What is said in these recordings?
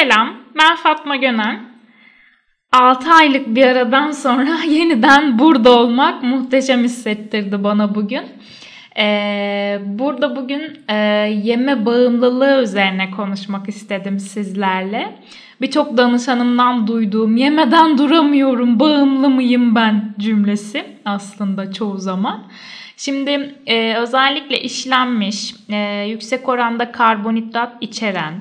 Selam, ben Fatma Gönen. 6 aylık bir aradan sonra yeniden burada olmak muhteşem hissettirdi bana bugün. Ee, burada bugün e, yeme bağımlılığı üzerine konuşmak istedim sizlerle. Birçok danışanımdan duyduğum yemeden duramıyorum, bağımlı mıyım ben cümlesi aslında çoğu zaman. Şimdi e, özellikle işlenmiş, e, yüksek oranda karbonhidrat içeren,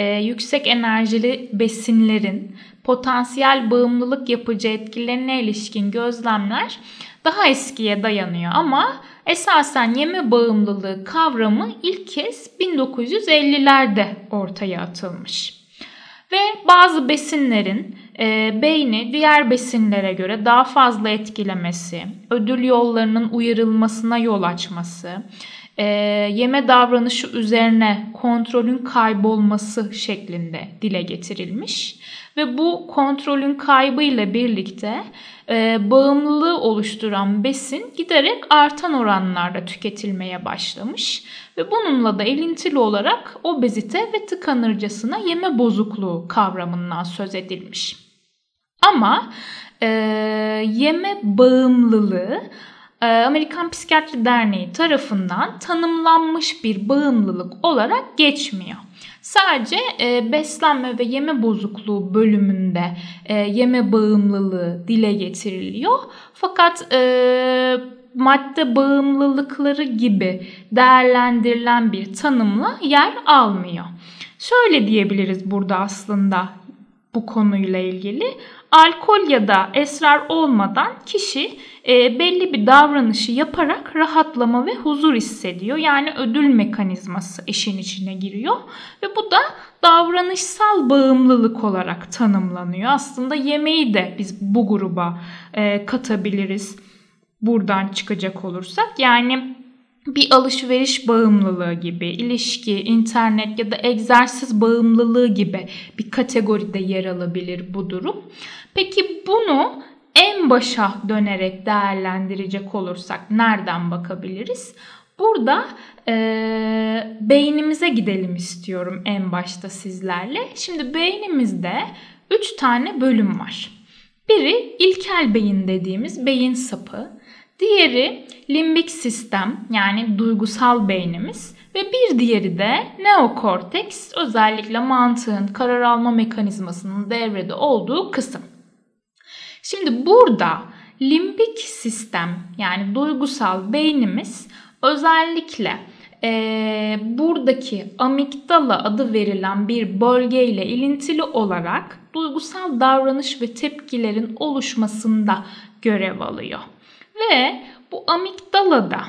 e, yüksek enerjili besinlerin potansiyel bağımlılık yapıcı etkilerine ilişkin gözlemler daha eskiye dayanıyor ama esasen yeme bağımlılığı kavramı ilk kez 1950'lerde ortaya atılmış. Ve bazı besinlerin e, beyni diğer besinlere göre daha fazla etkilemesi, ödül yollarının uyarılmasına yol açması, e, yeme davranışı üzerine kontrolün kaybolması şeklinde dile getirilmiş. Ve bu kontrolün kaybı ile birlikte e, bağımlılığı oluşturan besin giderek artan oranlarda tüketilmeye başlamış. Ve bununla da elintili olarak obezite ve tıkanırcasına yeme bozukluğu kavramından söz edilmiş. Ama e, yeme bağımlılığı Amerikan Psikiyatri Derneği tarafından tanımlanmış bir bağımlılık olarak geçmiyor. Sadece e, beslenme ve yeme bozukluğu bölümünde e, yeme bağımlılığı dile getiriliyor. Fakat e, madde bağımlılıkları gibi değerlendirilen bir tanımla yer almıyor. Şöyle diyebiliriz burada aslında bu konuyla ilgili. Alkol ya da esrar olmadan kişi e, belli bir davranışı yaparak rahatlama ve huzur hissediyor. Yani ödül mekanizması işin içine giriyor ve bu da davranışsal bağımlılık olarak tanımlanıyor. Aslında yemeği de biz bu gruba e, katabiliriz buradan çıkacak olursak. Yani bir alışveriş bağımlılığı gibi, ilişki, internet ya da egzersiz bağımlılığı gibi bir kategoride yer alabilir bu durum. Peki bunu en başa dönerek değerlendirecek olursak nereden bakabiliriz? Burada e, beynimize gidelim istiyorum en başta sizlerle. Şimdi beynimizde 3 tane bölüm var. Biri ilkel beyin dediğimiz beyin sapı. Diğeri limbik sistem yani duygusal beynimiz ve bir diğeri de neokorteks özellikle mantığın karar alma mekanizmasının devrede olduğu kısım. Şimdi burada limbik sistem yani duygusal beynimiz özellikle e, buradaki amigdala adı verilen bir bölgeyle ilintili olarak duygusal davranış ve tepkilerin oluşmasında görev alıyor. Ve bu amigdalada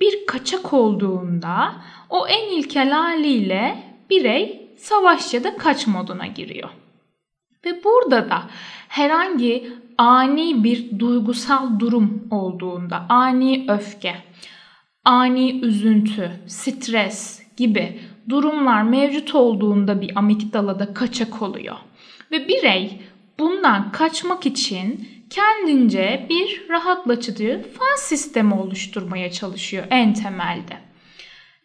bir kaçak olduğunda o en ilkel haliyle birey savaş ya da kaç moduna giriyor. Ve burada da herhangi ani bir duygusal durum olduğunda, ani öfke, ani üzüntü, stres gibi durumlar mevcut olduğunda bir amigdalada kaçak oluyor. Ve birey bundan kaçmak için kendince bir rahatlatıcı faz sistemi oluşturmaya çalışıyor en temelde.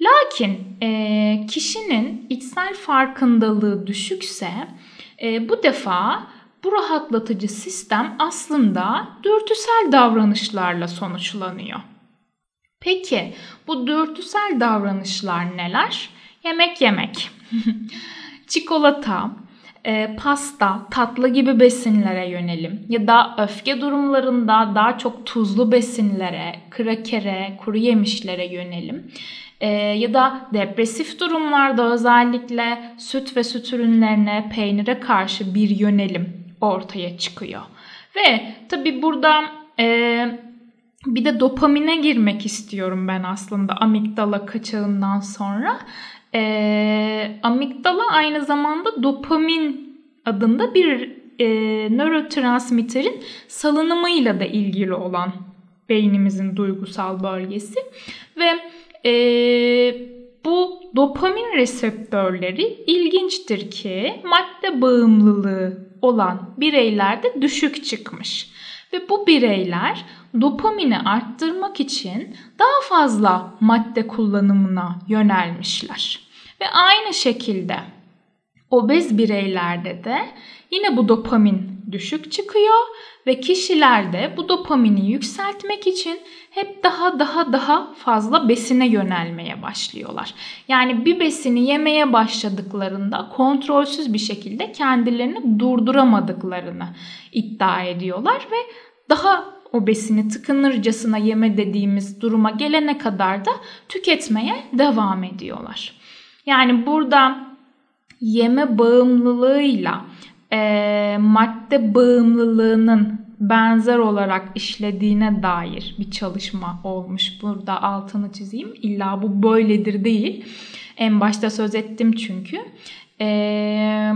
Lakin e, kişinin içsel farkındalığı düşükse e, bu defa bu rahatlatıcı sistem aslında dürtüsel davranışlarla sonuçlanıyor. Peki bu dürtüsel davranışlar neler? Yemek yemek, çikolata, e, pasta, tatlı gibi besinlere yönelim ya da öfke durumlarında daha çok tuzlu besinlere, krakere, kuru yemişlere yönelim. E, ya da depresif durumlarda özellikle süt ve süt ürünlerine, peynire karşı bir yönelim ortaya çıkıyor. Ve tabi burada e, bir de dopamine girmek istiyorum ben aslında amigdala kaçağından sonra. E, amigdala aynı zamanda dopamin adında bir e, nörotransmitterin salınımıyla da ilgili olan beynimizin duygusal bölgesi ve e, bu dopamin reseptörleri ilginçtir ki madde bağımlılığı olan bireylerde düşük çıkmış. Ve bu bireyler dopamini arttırmak için daha fazla madde kullanımına yönelmişler. Ve aynı şekilde Obez bireylerde de yine bu dopamin düşük çıkıyor ve kişilerde bu dopamini yükseltmek için hep daha daha daha fazla besine yönelmeye başlıyorlar. Yani bir besini yemeye başladıklarında kontrolsüz bir şekilde kendilerini durduramadıklarını iddia ediyorlar ve daha o besini tıkınırcasına yeme dediğimiz duruma gelene kadar da tüketmeye devam ediyorlar. Yani burada yeme bağımlılığıyla e, madde bağımlılığının benzer olarak işlediğine dair bir çalışma olmuş. Burada altını çizeyim. İlla bu böyledir değil. En başta söz ettim çünkü. Ee,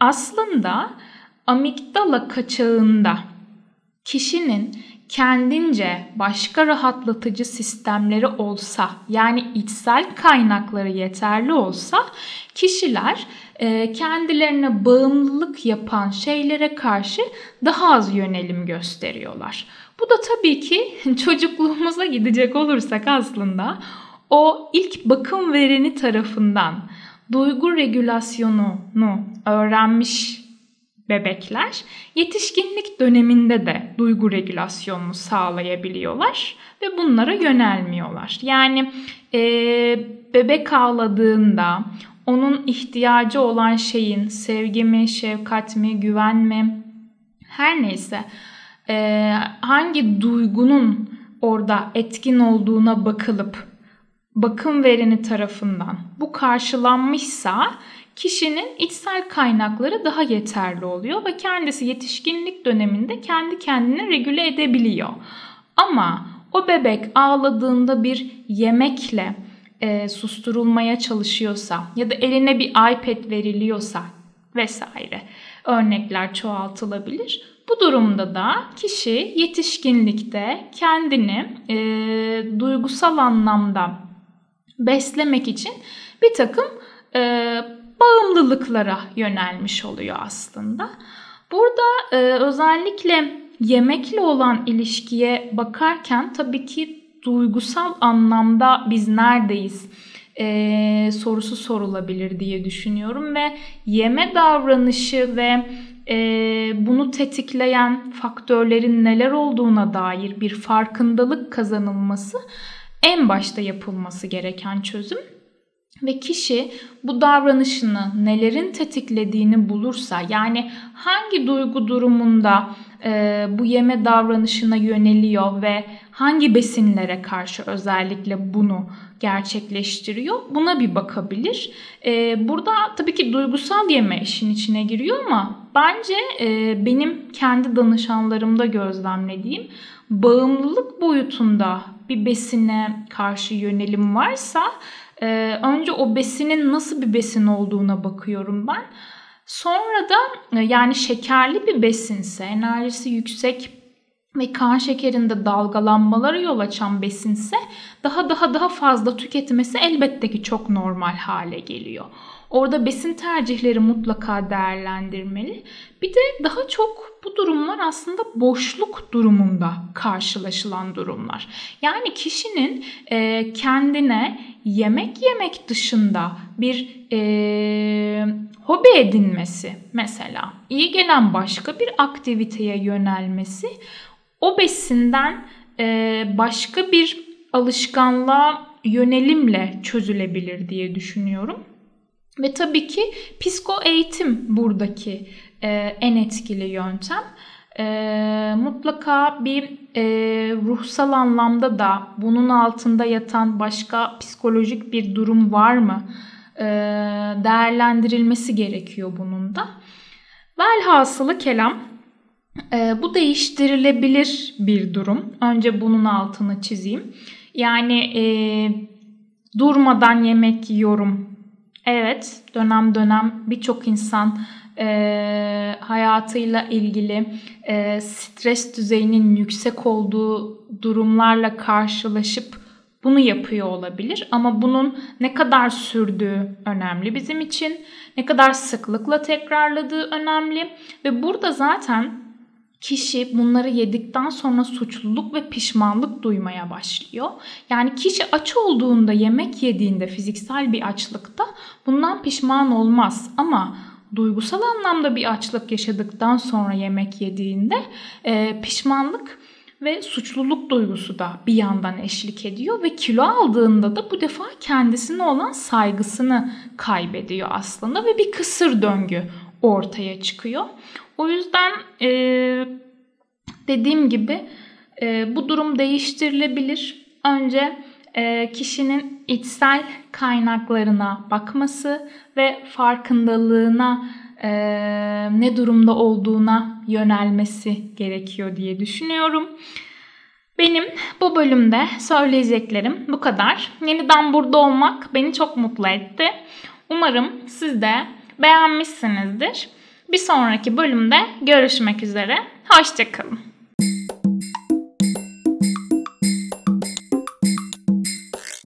aslında amigdala kaçağında kişinin kendince başka rahatlatıcı sistemleri olsa yani içsel kaynakları yeterli olsa kişiler e, kendilerine bağımlılık yapan şeylere karşı daha az yönelim gösteriyorlar. Bu da tabii ki çocukluğumuza gidecek olursak aslında o ilk bakım vereni tarafından duygu regülasyonunu öğrenmiş bebekler yetişkinlik döneminde de duygu regülasyonunu sağlayabiliyorlar ve bunlara yönelmiyorlar. Yani e, bebek ağladığında onun ihtiyacı olan şeyin sevgi mi, şefkat mi, güven mi her neyse e, hangi duygunun orada etkin olduğuna bakılıp bakım vereni tarafından bu karşılanmışsa kişinin içsel kaynakları daha yeterli oluyor ve kendisi yetişkinlik döneminde kendi kendini regüle edebiliyor. Ama o bebek ağladığında bir yemekle e, susturulmaya çalışıyorsa ya da eline bir iPad veriliyorsa vesaire örnekler çoğaltılabilir. Bu durumda da kişi yetişkinlikte kendini e, duygusal anlamda beslemek için bir takım e, bağımlılıklara yönelmiş oluyor aslında. Burada e, özellikle yemekle olan ilişkiye bakarken tabii ki duygusal anlamda biz neredeyiz e, sorusu sorulabilir diye düşünüyorum ve yeme davranışı ve e, bunu tetikleyen faktörlerin neler olduğuna dair bir farkındalık kazanılması en başta yapılması gereken çözüm ve kişi bu davranışını nelerin tetiklediğini bulursa yani hangi duygu durumunda e, bu yeme davranışına yöneliyor ve hangi besinlere karşı özellikle bunu gerçekleştiriyor buna bir bakabilir. E, burada tabii ki duygusal yeme işin içine giriyor ama bence e, benim kendi danışanlarımda gözlemlediğim bağımlılık boyutunda bir besine karşı yönelim varsa e, önce o besinin nasıl bir besin olduğuna bakıyorum ben. Sonra da e, yani şekerli bir besinse, enerjisi yüksek ve kan şekerinde dalgalanmalara yol açan besinse daha daha daha fazla tüketmesi elbette ki çok normal hale geliyor. Orada besin tercihleri mutlaka değerlendirmeli. Bir de daha çok bu durumlar aslında boşluk durumunda karşılaşılan durumlar. Yani kişinin e, kendine yemek yemek dışında bir e, hobi edinmesi mesela iyi gelen başka bir aktiviteye yönelmesi o besinden e, başka bir alışkanlığa yönelimle çözülebilir diye düşünüyorum. Ve tabii ki psiko eğitim buradaki e, en etkili yöntem. E, mutlaka bir e, ruhsal anlamda da bunun altında yatan başka psikolojik bir durum var mı? E, değerlendirilmesi gerekiyor bunun da. Velhasılı kelam e, bu değiştirilebilir bir durum. Önce bunun altını çizeyim. Yani e, durmadan yemek yiyorum Evet, dönem dönem birçok insan e, hayatıyla ilgili e, stres düzeyinin yüksek olduğu durumlarla karşılaşıp bunu yapıyor olabilir. Ama bunun ne kadar sürdüğü önemli bizim için. Ne kadar sıklıkla tekrarladığı önemli. Ve burada zaten kişi bunları yedikten sonra suçluluk ve pişmanlık duymaya başlıyor. Yani kişi aç olduğunda, yemek yediğinde, fiziksel bir açlıkta bundan pişman olmaz. Ama duygusal anlamda bir açlık yaşadıktan sonra yemek yediğinde e, pişmanlık ve suçluluk duygusu da bir yandan eşlik ediyor ve kilo aldığında da bu defa kendisine olan saygısını kaybediyor aslında ve bir kısır döngü ortaya çıkıyor. O yüzden e, dediğim gibi e, bu durum değiştirilebilir. Önce e, kişinin içsel kaynaklarına bakması ve farkındalığına e, ne durumda olduğuna yönelmesi gerekiyor diye düşünüyorum. Benim bu bölümde söyleyeceklerim bu kadar. Yeniden burada olmak beni çok mutlu etti. Umarım siz de beğenmişsinizdir. Bir sonraki bölümde görüşmek üzere. Hoşçakalın.